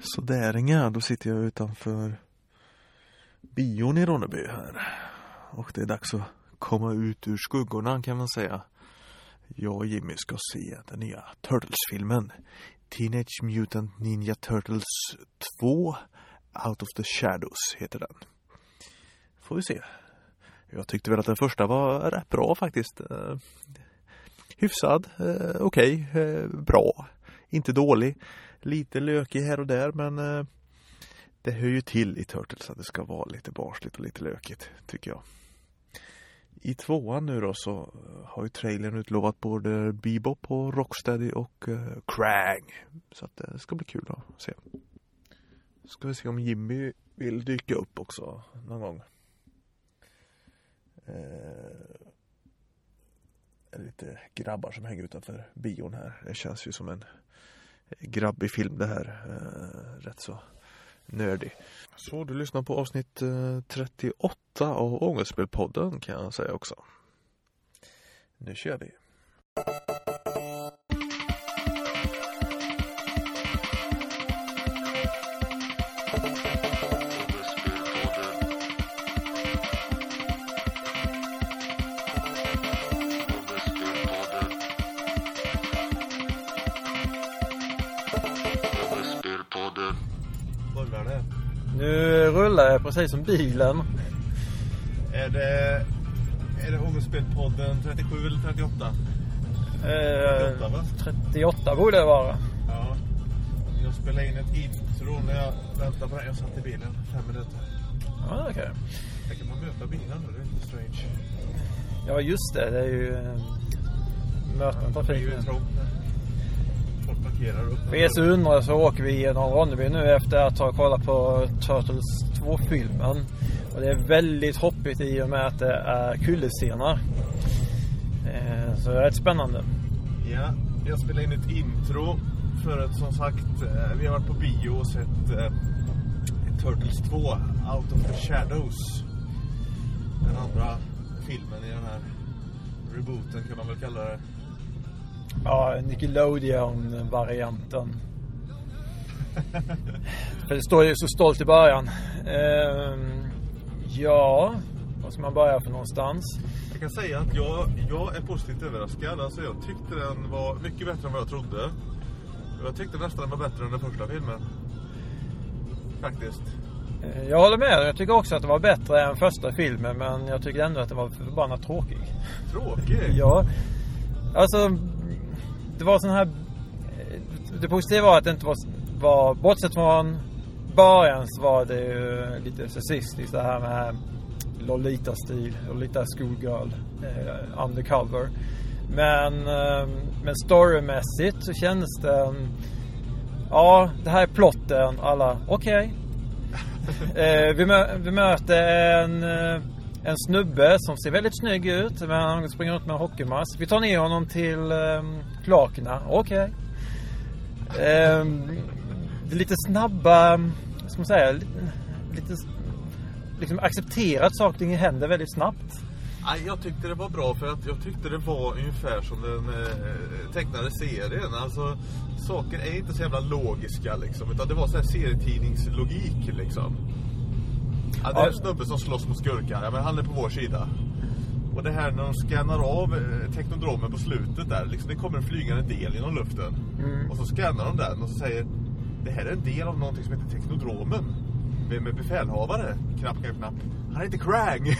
Sådäringa, då sitter jag utanför bion i Ronneby här. Och det är dags att komma ut ur skuggorna kan man säga. Jag och Jimmy ska se den nya Turtles-filmen. Teenage Mutant Ninja Turtles 2 Out of the Shadows heter den. Får vi se. Jag tyckte väl att den första var rätt bra faktiskt. Eh, hyfsad, eh, okej, okay, bra. Inte dålig. Lite lökig här och där men eh, det hör ju till i Turtles att det ska vara lite barsligt och lite lökigt tycker jag. I tvåan nu då så har ju trailern utlovat både Bebop och Rocksteady och uh, Krang. Så att eh, det ska bli kul att se. Ska vi se om Jimmy vill dyka upp också någon gång. Eh, lite grabbar som hänger utanför bion här. Det känns ju som en grabbig film det här. Eh, rätt så nördig. Så du lyssnar på avsnitt eh, 38 av Ångestspelpodden kan jag säga också. Nu kör vi. Rullar jag precis som bilen. Är det, är det Ångestspelpodden 37 eller 38? Eh, 38 va? 38 borde det vara. Ja. Jag spelade in ett intro när jag väntade på det. Jag satt i bilen fem minuter. Ja, okej. Okay. Där kan man möta bilen nu. Det är lite strange. Ja, just det. Det är ju eh, möten trafik. Det är ju trångt folk parkerar upp. För er som undrar så åker vi genom Ronneby nu efter att ha kollat på Turtles 2-filmen. Och det är väldigt hoppigt i och med att det är kullerscener. Eh, så det är rätt spännande. Ja, jag spelade in ett intro för att som sagt, eh, vi har varit på bio och sett eh, Turtles 2, Out of the Shadows. Den andra filmen i den här rebooten kan man väl kalla det. Ja, Nickelodeon-varianten. För det står ju så stolt i början. Ehm, ja, var ska man börja för någonstans? Jag kan säga att jag, jag är positivt överraskad. Alltså jag tyckte den var mycket bättre än vad jag trodde. Jag tyckte nästan den var bättre än den första filmen. Faktiskt. Eh, jag håller med. Jag tycker också att det var bättre än första filmen. Men jag tycker ändå att det var förbannat tråkig. Tråkig? ja. Alltså, det var sån här... Det positiva var att det inte var, var bortsett från början så var det ju lite sexistiskt det här med Lolita-stil, Lolita schoolgirl, eh, undercover. Men, eh, men storymässigt så kändes det... Ja, det här är plotten. Alla, okej. Okay. eh, vi, mö, vi möter en eh, en snubbe som ser väldigt snygg ut. Men han springer runt med en hockeymask. Vi tar ner honom till um, Klakna. Okej. Okay. Um, lite snabba, vad ska man säga, lite liksom acceptera att saker och ting händer väldigt snabbt. Nej, jag tyckte det var bra för att jag tyckte det var ungefär som den eh, tecknade serien. Alltså, saker är inte så jävla logiska liksom. Utan det var så här serietidningslogik liksom. Ja, det är en snubbe som slåss mot skurkar. Ja, men han är på vår sida. Och det här när de scannar av eh, teknodromen på slutet där. Liksom, det kommer en flygande del genom luften. Mm. Och så scannar de den och så säger det här är en del av någonting som heter teknodromen. Med, med befälhavare. Knapp, knapp, knapp. Han heter Krang.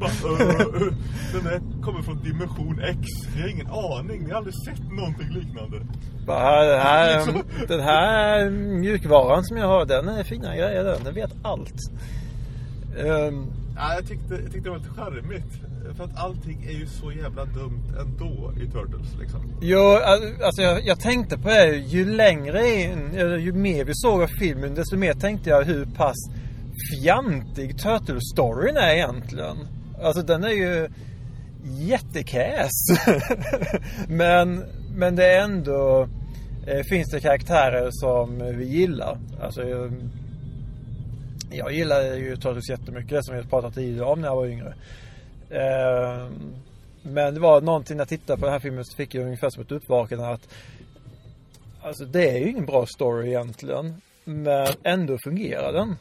Bara, uh, den här kommer från dimension X. Ni har ingen aning. Ni har aldrig sett någonting liknande. Bara, den, här, den här mjukvaran som jag har, den är fina grejer den. Den vet allt. Um, ja, jag, tyckte, jag tyckte det var lite charmigt. För att allting är ju så jävla dumt ändå i Turtles liksom. Jo, alltså jag, jag tänkte på det. Ju längre in, ju mer vi såg av filmen, desto mer tänkte jag hur pass fjantig Turtles-storyn är egentligen. Alltså den är ju jättekäs. men, men det är ändå... Eh, finns det karaktärer som vi gillar. Alltså... Jag, gillar ju Turtles jättemycket som vi pratat tidigare om när jag var yngre. Eh, men det var någonting när jag tittade på den här filmen så fick jag ungefär som ett uppvaknande att Alltså det är ju ingen bra story egentligen. Men ändå fungerar den.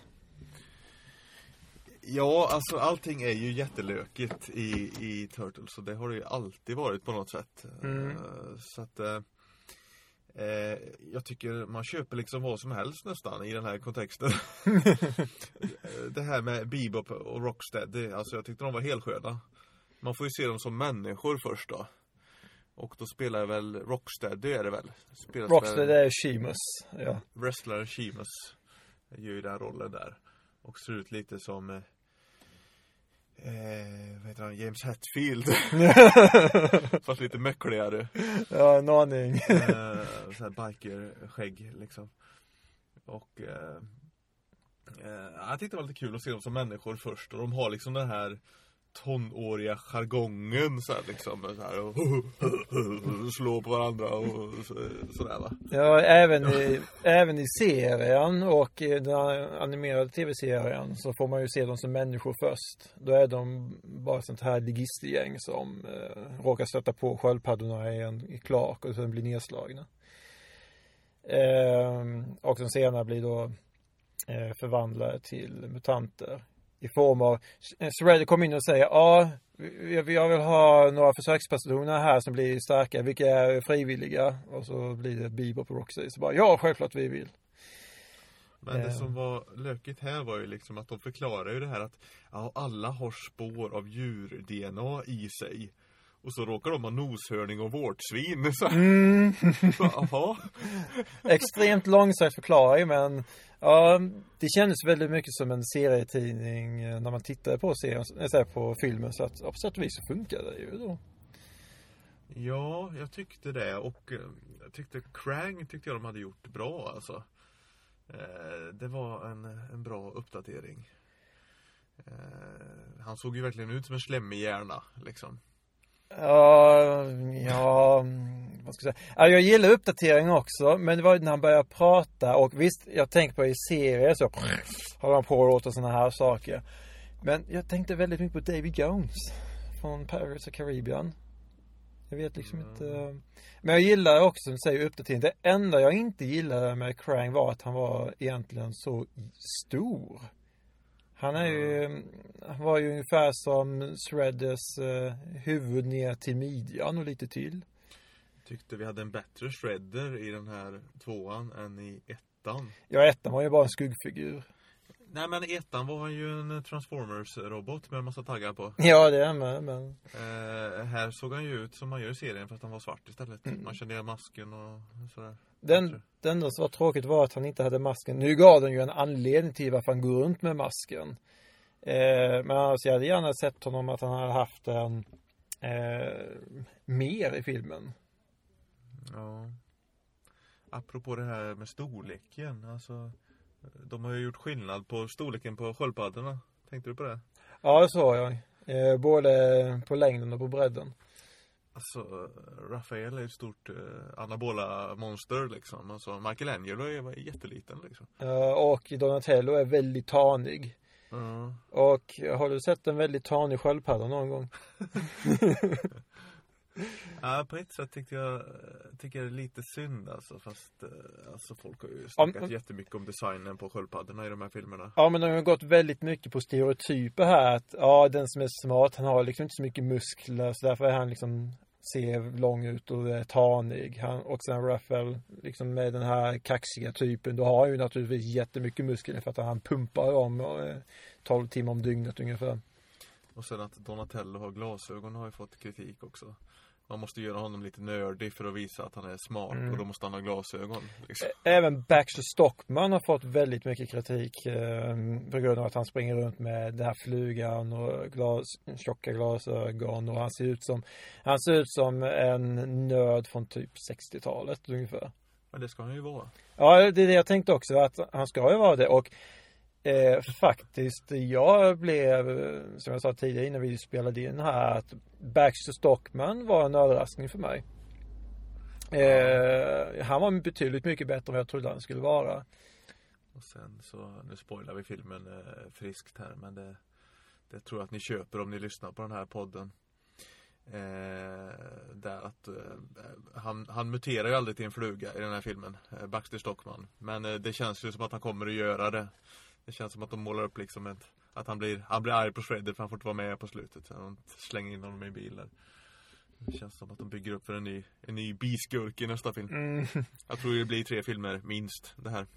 Ja, alltså allting är ju jättelökigt i, i Turtles och det har det ju alltid varit på något sätt. Mm. Eh, Så att eh, eh, jag tycker man köper liksom vad som helst nästan i den här kontexten. Eh, det här med Bebop och Rocksteady, alltså jag tyckte de var helt sköna. Man får ju se dem som människor först då. Och då spelar väl Rocksteady är det väl? Spelas Rocksteady är Sheamus. Ja. wrestlaren Sheamus gör ju den rollen där. Och ser ut lite som eh, vad heter han? James Hetfield. Fast lite mäckligare. ja, en aning. Eh, så här biker-skägg liksom. Och eh, eh, jag tyckte det var lite kul att se dem som människor först. Och de har liksom den här tonåriga jargongen så här, liksom. Så här, och slå på varandra och sådär va. Ja, även i, även i serien och i den animerade tv-serien så får man ju se dem som människor först. Då är de bara sånt här ligistergäng som eh, råkar stöta på sköldpaddorna i en i Clark och sen blir nedslagna. Eh, och sen senare blir då eh, förvandlade till mutanter. I form av, Shredder kommer in och säger ja, jag vill ha några försökspersoner här som blir starka, vilka är frivilliga? Och så blir det Bebop och Roxy. Så bara, ja, självklart vi vill. Men det Eh. som var lökigt här var ju liksom att de förklarar ju det här att ja, alla har spår av djur-DNA i sig. Och så råkar de ha noshörning och vårtsvin. Så, Mm. Jaha. Extremt långsökt förklaring men ja, det kändes väldigt mycket som en serietidning eh, när man tittade på serien, äh, så här, på filmen så att ja, på sätt och vis så funkar det ju då. Ja, jag tyckte det och eh, jag tyckte Krang tyckte jag de hade gjort bra alltså. Eh, Det var en, en bra uppdatering. Eh, Han såg ju verkligen ut som en slemmig hjärna liksom. Ja, ja, vad ska jag säga? Ja, jag gillar uppdatering också, men det var när han började prata och visst, jag tänker på i serier så har han på och låter sådana här saker. Men jag tänkte väldigt mycket på David Jones från Pirates of Caribbean. Jag vet liksom Mm. inte. Men jag gillar också som du säger uppdatering. Det enda jag inte gillade med Krang var att han var egentligen så stor. Han är ju, var ju ungefär som Shredders eh, huvud ner till midjan och lite till. Tyckte vi hade en bättre shredder i den här tvåan än i ettan. Ja, ettan var ju bara en skuggfigur. Nej men ettan var han ju en Transformers-robot med en massa taggar på. Ja, det är med, men Eh, här såg han ju ut som man gör i serien fast han var svart istället. Mm. Man kände igen masken och sådär. den, det enda som var tråkigt var att han inte hade masken. Nu gav den ju en anledning till varför han går runt med masken. Eh, men alltså, jag hade gärna sett honom att han hade haft den eh, mer i filmen. Ja. Apropå det här med storleken, alltså. De har ju gjort skillnad på storleken på sköldpaddorna. Tänkte du på det? Ja, det såg jag. Eh, både på längden och på bredden. Alltså, Rafael är ett stort eh, anabola monster liksom. Alltså, Michelangelo är jätteliten liksom. Eh, och Donatello är väldigt tanig. Ja. Och har du sett en väldigt tanig sköldpadda någon gång? Ja, på ett sätt tyckte jag, tycker jag det är lite synd alltså. Fast eh, alltså, folk har ju snackat Om- jättemycket om designen på sköldpaddorna i de här filmerna. Ja men de har gått väldigt mycket på stereotyper här att ja den som är smart han har liksom inte så mycket muskler så därför är han liksom ser lång ut och är tanig. Han, och sen Raphael liksom med den här kaxiga typen då har han ju naturligtvis jättemycket muskler för att han pumpar eh, 12 timmar om dygnet ungefär. Och sen att Donatello har glasögon har ju fått kritik också. Man måste göra honom lite nördig för att visa att han är smart Mm. och då måste han ha glasögon. Liksom. Även Baxter Stockman har fått väldigt mycket kritik eh, på grund av att han springer runt med den här flugan och glas, tjocka glasögon och han ser ut som han ser ut som en nörd från typ 60-talet ungefär. Men det ska han ju vara. Ja, det är det jag tänkte också att han ska ju vara det och eh, faktiskt jag blev som jag sa tidigare innan vi spelade in här att Baxter Stockman var en överraskning för mig. Eh, han var betydligt mycket bättre än vad jag trodde han skulle vara. Och sen så, nu spoilar vi filmen eh, friskt här men det, det tror jag att ni köper om ni lyssnar på den här podden. Eh, där att eh, han, han muterar ju aldrig till en fluga i den här filmen, eh, Baxter Stockman. Men eh, det känns ju som att han kommer att göra det. Det känns som att de målar upp liksom ett, att han blir, han blir arg på Shredder för han får inte vara med på slutet. Så han slänger in honom i bilen. Det känns som att de bygger upp för en ny, en ny biskurk i nästa film. Mm. Jag tror det blir tre filmer, minst, det här.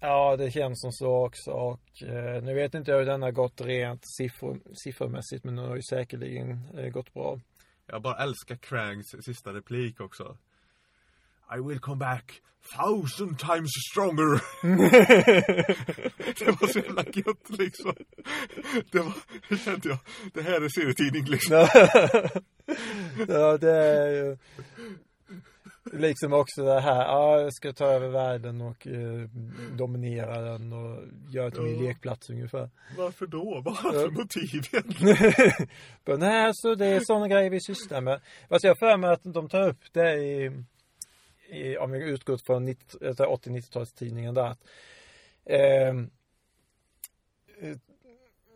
Ja, det känns som så också. Och eh, nu vet inte jag hur den har gått rent siffror, siffermässigt, men den har ju säkerligen eh, gått bra. Jag bara älskar Crangs sista replik också. I will come back thousand times stronger. det var så jävla gött liksom. Det var, det kände jag, det här är serietidning liksom. ja, det är ju liksom också det här, ja, jag ska ta över världen och eh, dominera den och göra till min Ja. lekplats ungefär. Varför då? Vad har för motiv egentligen? Nej, så det är sådana grejer vi sysslar med. Fast jag har för mig att de tar upp det i, i om vi utgår från 90 alltså 80-90-talstidningen där. Att, ehm, eh,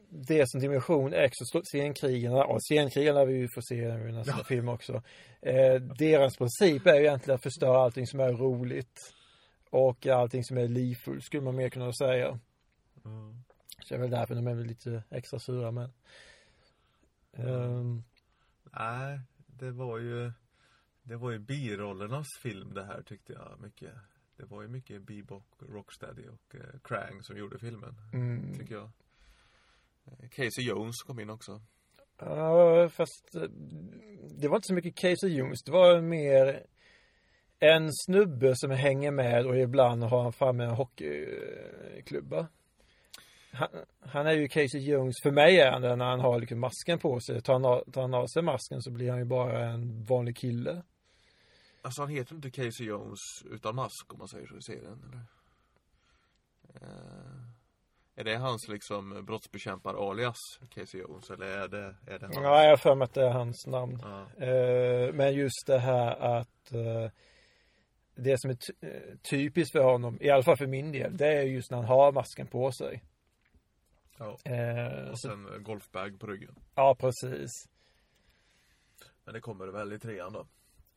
det som Dimension X och scenkrigarna, och scenkrigarna vi får se i nästa Ja. film också. Eh, deras princip är ju egentligen att förstöra allting som är roligt. Och allting som är livfullt skulle man mer kunna säga. Så det är väl därför de är väl lite extra sura med. Ehm, Nej, det var ju Det var ju birollernas film det här tyckte jag mycket Det var ju mycket Bebop, Rocksteady och eh, Krang som gjorde filmen mm, Tycker jag Eh, Casey Jones kom in också Ja, fast eh, det var inte så mycket Casey Jones. Det var mer en snubbe som hänger med och ibland har han framme en hockeyklubba. Han, han är ju Casey Jones, för mig är han det när han har liksom masken på sig. Tar han, av, tar han av sig masken så blir han ju bara en vanlig kille. Alltså han heter inte Casey Jones utan mask om man säger så i serien eller? Eh, är det hans liksom brottsbekämpar alias Casey Jones eller är det, är det hans? Ja, jag har för mig att det är hans namn. Ja. Eh, men just det här att eh, det som är ty- typiskt för honom, i alla fall för min del, det är just när han har masken på sig. ja. Eh, Och sen golfbag på ryggen ja, precis. Men det kommer väl i trean då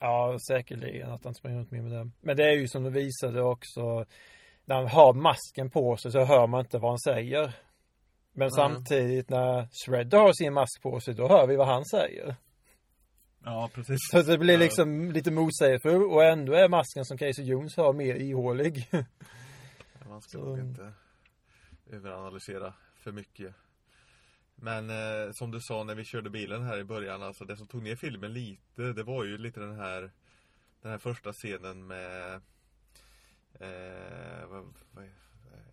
Ja, säkerligen att han springer runt med det. Men det är ju som du visade också, när han har masken på sig så hör man inte vad han säger. Men Nej. samtidigt när Shredder har sin mask på sig, då hör vi vad han säger. Ja precis Så det blir liksom lite motsägelsefullt och ändå är masken som Casey Jones har mer ihålig. Man ska nog inte överanalysera för mycket. Men eh, som du sa när vi körde bilen här i början, alltså det som tog ner filmen lite, det var ju lite den här Den här första scenen med eh, vad, vad,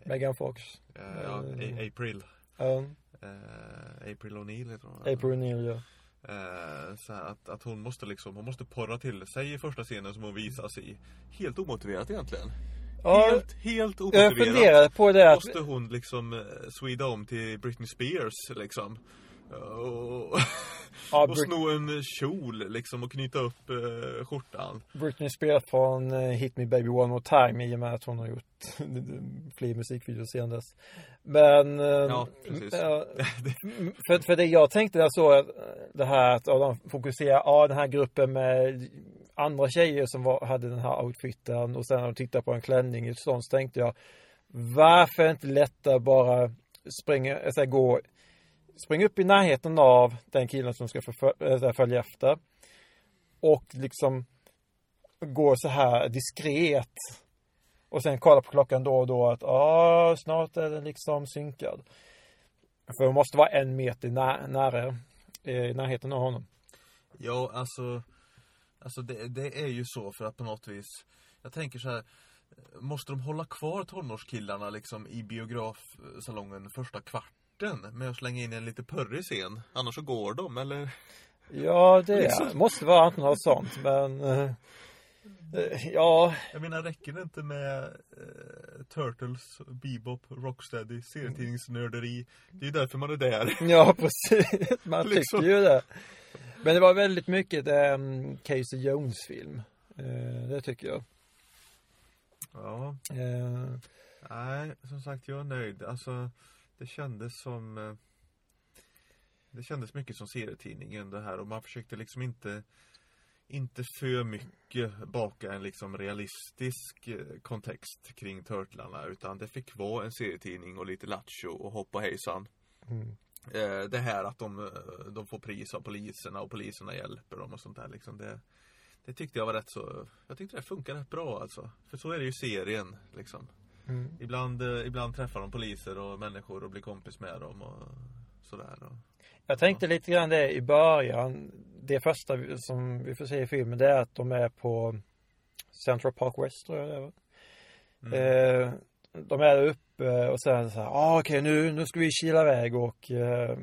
Megan Fox. eh, ja, A- April. Eh, April O'Neil heter hon April O'Neil ja. Eh, så att, att hon måste liksom, hon måste porra till sig i första scenen som hon visas i. Helt omotiverat egentligen Ja, Helt, helt jag omotiverat funderade på det att, Måste hon liksom eh, sweda om till Britney Spears liksom. Och, ja, och sno en kjol liksom och knyta upp eh, skjortan Britney Spears från eh, Hit Me Baby One More Time i och med att hon har gjort fler musikvideos sedan dess. Men, eh, Ja, precis. ja, för, för det jag tänkte när jag såg att, eh, det här att ja, de fokuserar, ja den här gruppen med andra tjejer som var, hade den här outfiten och sen när de tittade på en klänning ett sånt så tänkte jag varför inte lättare bara springa, alltså, gå springa upp i närheten av den killen som ska eh, följa efter och liksom gå så här diskret och sen kolla på klockan då och då att ah, snart är den liksom synkad. För hon måste vara en meter nä- nära eh, i närheten av honom. Ja alltså Alltså det, det är ju så för att på något vis Jag tänker så här Måste de hålla kvar tonårskillarna liksom i biografsalongen första kvarten med att slänga in en lite pörrig scen? Annars så går de eller? Ja, det Liksom. måste vara något sånt, men eh, eh, ja, Jag menar räcker det inte med eh, Turtles, Bebop, Rocksteady, serietidningsnörderi? Det är ju därför man är där. ja precis. Man Liksom. tycker ju det. Men det var väldigt mycket um, Casey Jones film. Eh, det tycker jag. Ja, Eh, nej som sagt jag är nöjd. Alltså det kändes som eh, Det kändes mycket som serietidningen det här och man försökte liksom inte inte för mycket baka en liksom realistisk eh, kontext kring Turtlarna utan det fick vara en serietidning och lite lattjo och hoppa hejsan. Mm. Eh, det här att de, de får pris av poliserna och poliserna hjälper dem och sånt där liksom det, det tyckte jag var rätt så Jag tyckte det funkar rätt bra alltså För så är det ju serien liksom Mm. Ibland, eh, ibland träffar de poliser och människor och blir kompis med dem och sådär och, Jag tänkte lite grann det i början. Det första som vi får se i filmen det är att de är på Central Park West tror jag det är. va? mm. Eh, de är där uppe och sen så här, ah, okej nu, nu ska vi kila iväg och eh,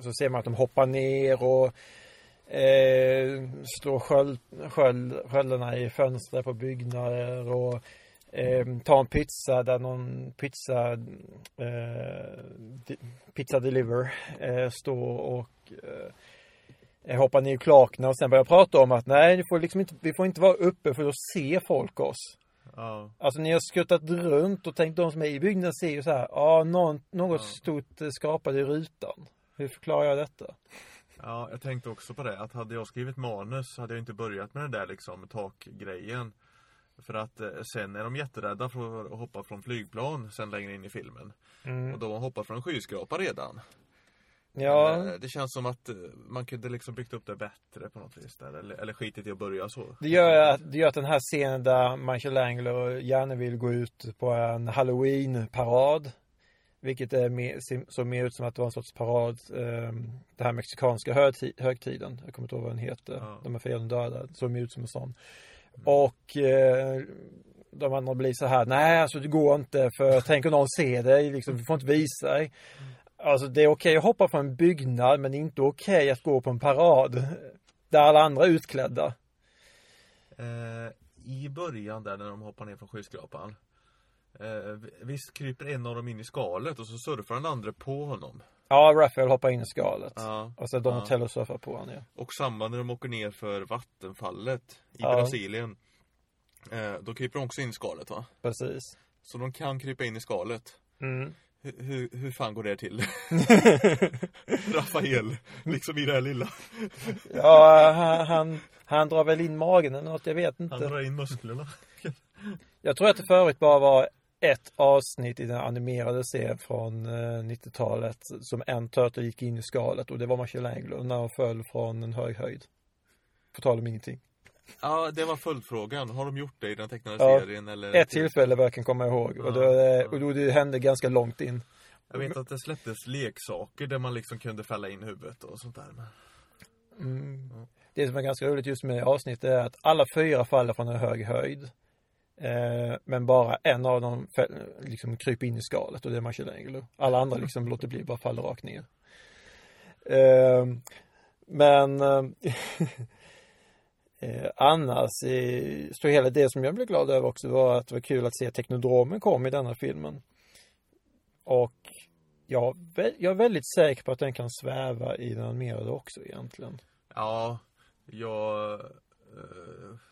så ser man att de hoppar ner och eh, slår sköld, sköld, sköldarna i fönster på byggnader och eh, tar en pizza där någon pizza eh, pizza deliver eh, står och eh, hoppar ner i kloakerna och sen börjar prata om att nej, vi får liksom inte, vi får inte vara uppe för då ser folk oss. Ja, Alltså ni har skuttat runt och tänkt de som är i byggnaden ser ju så här, ja någon, något Ja. stort eh, skrapat i rutan. Hur förklarar jag detta? ja, jag tänkte också på det att hade jag skrivit manus så hade jag inte börjat med den där liksom takgrejen För att eh, sen är de jätterädda för att hoppa från flygplan sen längre in i filmen Mm. Och de har hoppat från skyskrapa redan Ja, Men, eh, Det känns som att eh, man kunde liksom byggt upp det bättre på något vis där Eller, eller skitit i att börja så det gör, att, det gör att den här scenen där Michelangelo gärna vill gå ut på en halloween-parad. Vilket är mer, ser- mer ut som att det var en sorts parad, eh, den här mexikanska högti- högtiden. Jag kommer inte ihåg vad den heter. Ja. De är fel döda. Såg mer ut som en sån. Och eh, de andra blir så här, nej alltså det går inte för tänk om någon ser dig, liksom, du får inte visa dig. Alltså det är okej att hoppa på en byggnad men inte okej att gå på en parad. Där alla andra är utklädda. Eh, I början där när de hoppar ner från skyskrapan eh, Visst kryper en av dem in i skalet och så surfar den andra på honom Ja, Raphael hoppar in i skalet. Ja, Och så Ja. Donatello surfar på honom ja. och samma när de åker ner för vattenfallet i Ja. Brasilien eh, Då kryper de också in i skalet va? Precis. Så de kan krypa in i skalet Mm. Hur, hur, hur fan går det till? Rafael, liksom i det här lilla ja, han, han, han drar väl in magen eller något, jag vet Han inte. drar in musklerna Jag tror att det förut bara var ett avsnitt i den animerade serien från eh, 90-talet som en turtle gick in i skalet och det var Michelangelo när han föll från en hög höjd. På tal om ingenting. Ja, det var följdfrågan. Har de gjort det i den tecknade Ja, serien eller? Ett tillfälle kan komma ihåg och, då, Ja, och då det hände ganska långt in. Jag vet att det släpptes leksaker där man liksom kunde fälla in huvudet och sånt där men... Mm. Det som är ganska roligt just med avsnittet är att alla fyra faller från en hög höjd. Eh, men bara en av dem liksom kryper in i skalet och det är Michelangelo. Alla andra liksom låter bli, bara faller rakt ner. Eh, men eh, annars så hela det som jag blev glad över också var att det var kul att se Teknodromen kom i denna filmen. Och jag, jag är väldigt säker på att den kan sväva i den animerade också egentligen. Ja, jag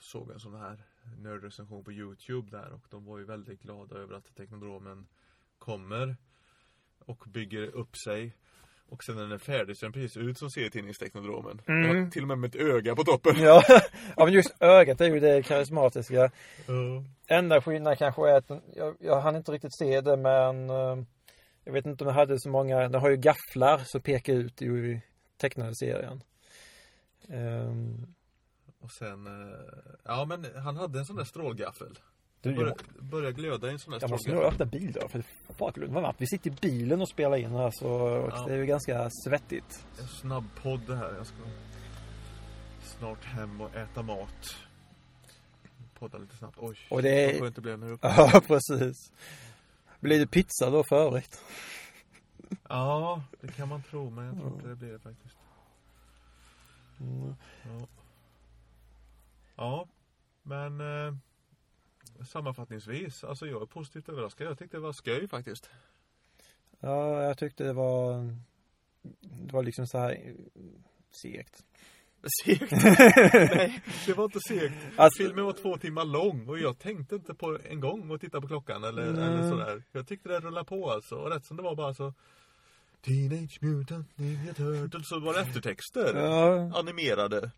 såg en sån här nördrecension på Youtube där och de var ju väldigt glada över att Teknodromen kommer och bygger upp sig. Och sen när den är färdig så är den precis ut som serietidningsteknodromen. Mm. Till och med med ett öga på toppen. Ja, ja men just ögat är ju det karismatiska. Ja. Enda skillnaden kanske är att jag, jag hann inte riktigt se det men eh, jag vet inte om den hade så många, den har ju gafflar som pekar ut i, tecknade serien. Ehm, Och sen, eh, ja men han hade en sån där strålgaffel. du, Börja, jag, börja glöda i en sån där jag måste nog strålgaffel. öppna bildörren för fuck vad varmt. Vi sitter i bilen och spelar in här så Ja. det är ju ganska svettigt. En snabb podd det här. Jag ska snart hem och äta mat. Podda lite snabbt. Oj, Och det är- vad skönt det blev nu. Ja, precis. Blir det pizza då för övrigt? Ja, det kan man tro men jag tror inte det blir det faktiskt. Mm. Ja, ja men eh, sammanfattningsvis, alltså jag är positivt överraskad. Jag tyckte det var skoj faktiskt. Ja, jag tyckte det var Det var liksom så här eh, Segt Segt? Nej, det var inte segt. Alltså- Filmen var två timmar lång och jag tänkte inte på en gång att titta på klockan eller, Nej. eller sådär. Jag tyckte det rullade på alltså och rätt som det var bara så Teenage Mutant Ninja Turtles. Så var det eftertexter. Ja. Animerade.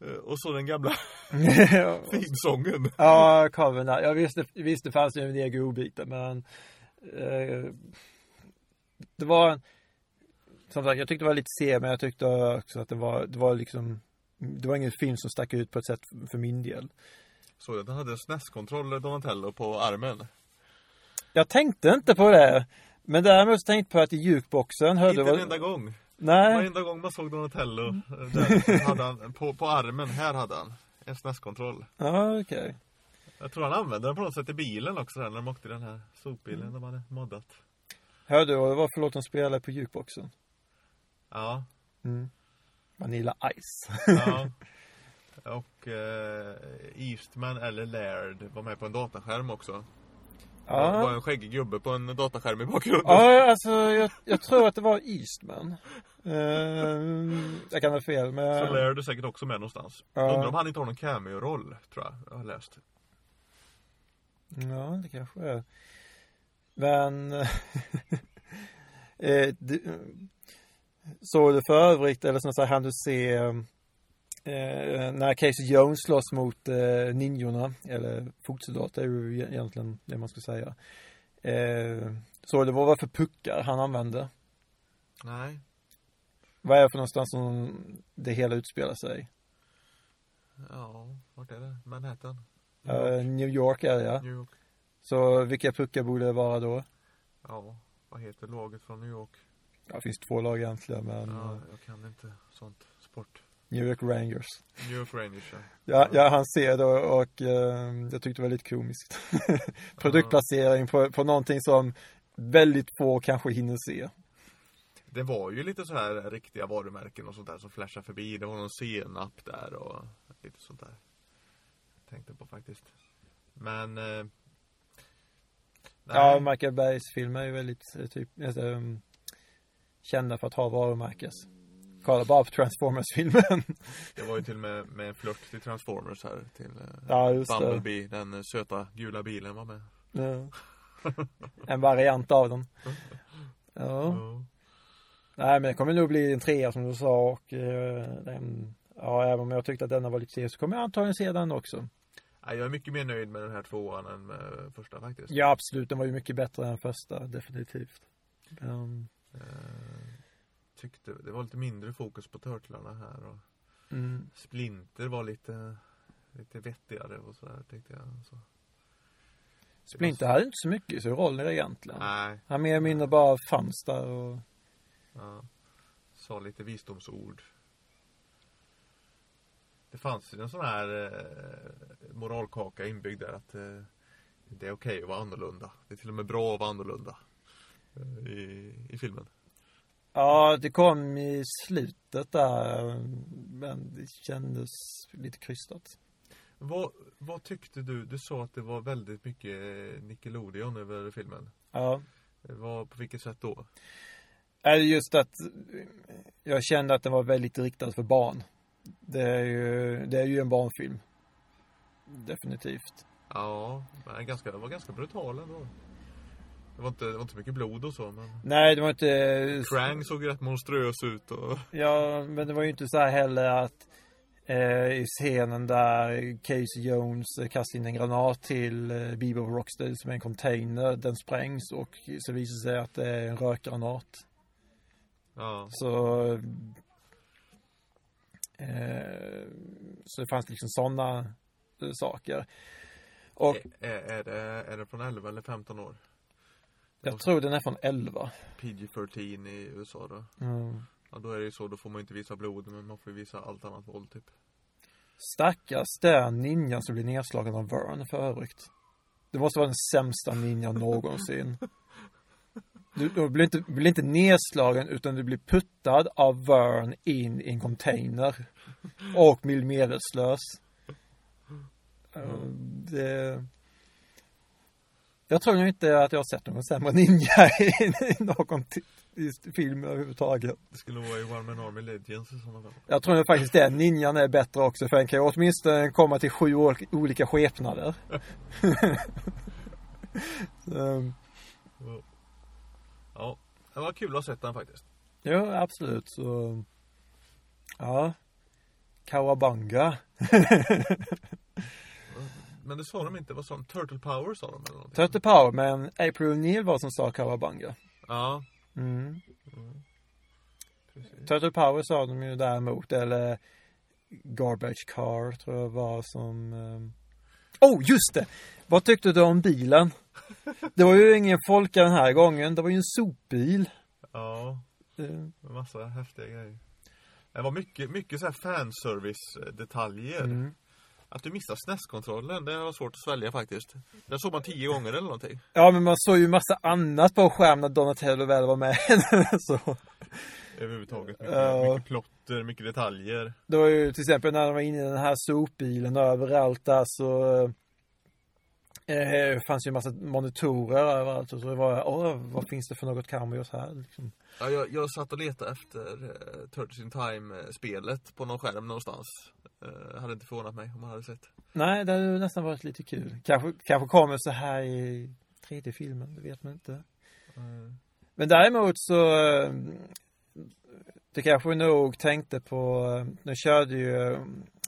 Eh, Och så den gamla finsången. ja, covern där. Jag visste, visste det fanns ju en del godbitar men eh, det var en, som sagt, jag tyckte det var lite sen men jag tyckte också att det var, det var liksom det var ingen film som stack ut på ett sätt för min del. Såg du att den hade SNES-kontroll Donatello på armen? Jag tänkte inte på det. Men däremot så tänkte jag på att i jukeboxen hörde Inte en enda gång. Nej. Varenda gång man såg Donatello eh, där, hade han, på, på armen, här hade han en SNES-kontroll. Ja, okej. Jag tror han använde den på något sätt i bilen också där, när de åkte i den här sopbilen de hade moddat. Hörde du det var för låt de spelade på jukeboxen? Ja, Mm. Vanilla Ice. ja. Och eh, Eastman eller Laird var med på en dataskärm också. Det var Ja. en skäggig gubbe på en dataskärm i bakgrunden. Ja, alltså jag, jag tror att det var Eastman. Uh, jag kan ha fel, Så men... Laird är säkert också med någonstans. Ja. Undrar om han inte har någon cameo-roll, tror jag. Jag har läst. Ja, det kanske är. Men... eh, du, såg du för övrigt, eller så hann du se eh, när Casey Jones slåss mot eh, ninjorna, eller fotsoldater är ju egentligen det man ska säga. Eh, vad det var för puckar han använde? Nej. Vad är det för någonstans som det hela utspelar sig? Ja, vart är det? Manhattan? Eh, New York är det ja. New York. Så vilka puckar borde det vara då? Ja, vad heter laget från New York? Ja, det finns två lag egentligen men Ja, eh, jag kan inte sånt. Sport. New York Rangers. New York Rangers, ja. Ja, ja han ser det och eh, jag tyckte det var lite komiskt. Produktplacering på, på någonting som väldigt få kanske hinner se. Det var ju lite så här riktiga varumärken och sånt där som flashade förbi. Det var någon senap där och lite sånt där. Tänkte på faktiskt. Men... Eh, Ja, Michael Bergs filmer är ju väldigt eh, typ, alltså, um, kända för att ha varumärkes. Bara på Transformers-filmen. Det var ju till och med med en flört till Transformers här. Till eh, Ja, just det. Bumblebee, den eh, söta gula bilen var med. ja. En variant av den. Ja. Ja. Nej men det kommer nog bli en trea som du sa och eh, den, ja även om jag tyckte att denna var lite sen så kommer jag antagligen se den också. Nej, jag är mycket mer nöjd med den här tvåan än med första faktiskt. Ja absolut, den var ju mycket bättre än första, definitivt. Um, Eh, tyckte det var lite mindre fokus på turtlarna här och mm, Splinter var lite Lite vettigare och sådär tyckte jag så. Splinter hade inte så mycket i sin roll egentligen. Nej, Han mer eller mindre bara fanns där och ja. Sa lite visdomsord Det fanns ju en sån här eh, moralkaka inbyggd där att eh, Det är okej att vara annorlunda Det är till och med bra att vara annorlunda eh, I, i filmen Ja, det kom i slutet där men det kändes lite krystat. vad, vad tyckte du? Du sa att det var väldigt mycket Nickelodeon över filmen Ja. Vad, på vilket sätt då? Just att jag kände att den var väldigt riktad för barn. Det är ju, det är ju en barnfilm. Definitivt. Ja, men ganska, det var ganska brutal ändå. Det var inte, det var inte mycket blod och så men Nej, det var inte... Krang såg rätt monstruös ut och Ja, men det var ju inte så här heller att eh, i scenen där Casey Jones eh, kastar in en granat till eh, Bebop Rocksteady som är en container. Den sprängs och så visar det sig att det är en rökgranat. Ja, Så eh, Så det fanns liksom sådana saker. Och är, är, det, är det från 11 eller 15 år? Jag tror den är från 11. PG-13 i USA då Mm. Ja då är det ju så, då får man inte visa blod men man får ju visa allt annat våld typ Stackars den ninjan som blir nedslagen av Vern för övrigt. Det måste vara den sämsta ninjan någonsin. Du, du blir, inte, blir inte nedslagen utan du blir puttad av Vern in i en container. Och blir medvetslös. Eh, Det... Jag tror inte att jag har sett någon sämre ninja i, någon film överhuvudtaget. Det skulle vara i One Man Army Legends i sådana fall Jag tror faktiskt den ninjan är bättre också för den kan ju åtminstone komma till sju ol- olika skepnader. Um, Ja Det var kul att ha sett den faktiskt. Jo, absolut. Så, ja. Kawabanga. Men det sa de inte, vad sa de? Turtle Power sa de eller någonting? Turtle Power, men April O'Neil var som sa Kawabanga. Ja. Mm. Precis. Turtle Power sa de ju däremot, eller Garbage Car tror jag var som ehm, Oh, just det! Vad tyckte du om bilen? Det var ju ingen folka den här gången, det var ju en sopbil. Ja, Eh, med massa häftiga grejer. Det var mycket, mycket så här fanservice detaljer. Mm. Att du missar SNES-kontrollen, det var svårt att svälja faktiskt. Den såg man tio gånger eller någonting. Ja, men man såg ju massa annat på skärmen när Donatello väl var med. Så. Överhuvudtaget. Mycket, Ja. mycket plotter, mycket detaljer. Det var ju till exempel när de var inne i den här sopbilen och överallt där så eh, fanns ju en massa monitorer överallt och så var jag, åh, vad finns det för något cameos här liksom. Ja, jag, jag satt och letade efter uh, Turtles in Time-spelet på någon skärm någonstans. Uh, hade inte förvånat mig om man hade sett. Nej, det hade nästan varit lite kul. Kanske, kanske kommer så här i tredje filmen, det vet man inte. Men däremot så eh, det kanske nog tänkte på, eh, nu körde ju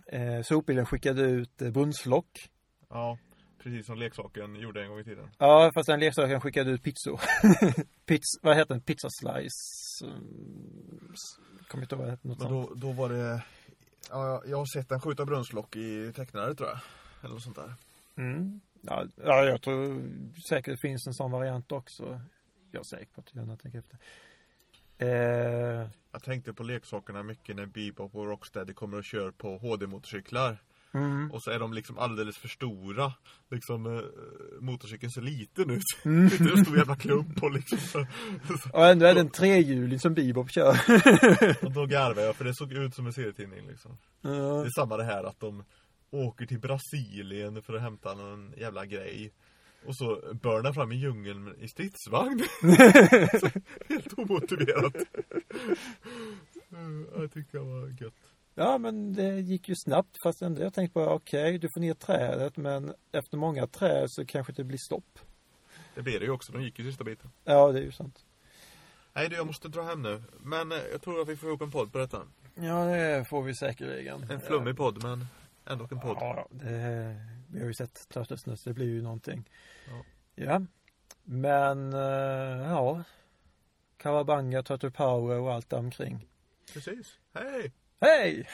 eh, sopbilen skickade ut eh, brunnslock. Ja, precis som leksaken gjorde en gång i tiden. Ja, fast den leksaken skickade ut pizzor. Pizz, vad heter den? Pizza slice. Mm, Kommer inte ihåg vad det hette. Något Men då, då var det... Ja, jag har sett den skjuta brunnslock i tecknare tror jag. Eller något sånt där. Mm. Ja, ja, jag tror säkert det finns en sån variant också. Jag är säker på att jag tänker efter. Eh, Jag tänkte på leksakerna mycket när Bebop och Rocksteady kommer och kör på HD-motorcyklar. Mm. Och så är de liksom alldeles för stora. Liksom eh, motorcykeln ser liten ut. Mm. Det är en stor jävla klubb på liksom. Och ändå är det en trehjuling som Bebop kör. Och då garvar jag för det såg ut som en serietidning liksom. ja. Det är samma det här att de åker till Brasilien för att hämta någon jävla grej. Och så bör den fram i djungeln i stridsvagn. Helt omotiverat. Mm, Jag tyckte det var gött. Ja, men det gick ju snabbt. Fast ändå jag tänkte bara, okej, du får ner trädet. Men efter många träd så kanske det blir stopp. Det blir det ju också, de gick ju sista biten. Ja, det är ju sant. Nej du, jag måste dra hem nu. Men eh, jag tror att vi får ihop en podd på detta. Ja, det får vi säkerligen. En flummig podd, men ändå en podd. Ja, det, vi har ju sett nu, så det blir ju någonting. Ja. Ja. Men, eh, ja. Kawabanga, Turtle Power och allt omkring. Precis. Hej! Hej!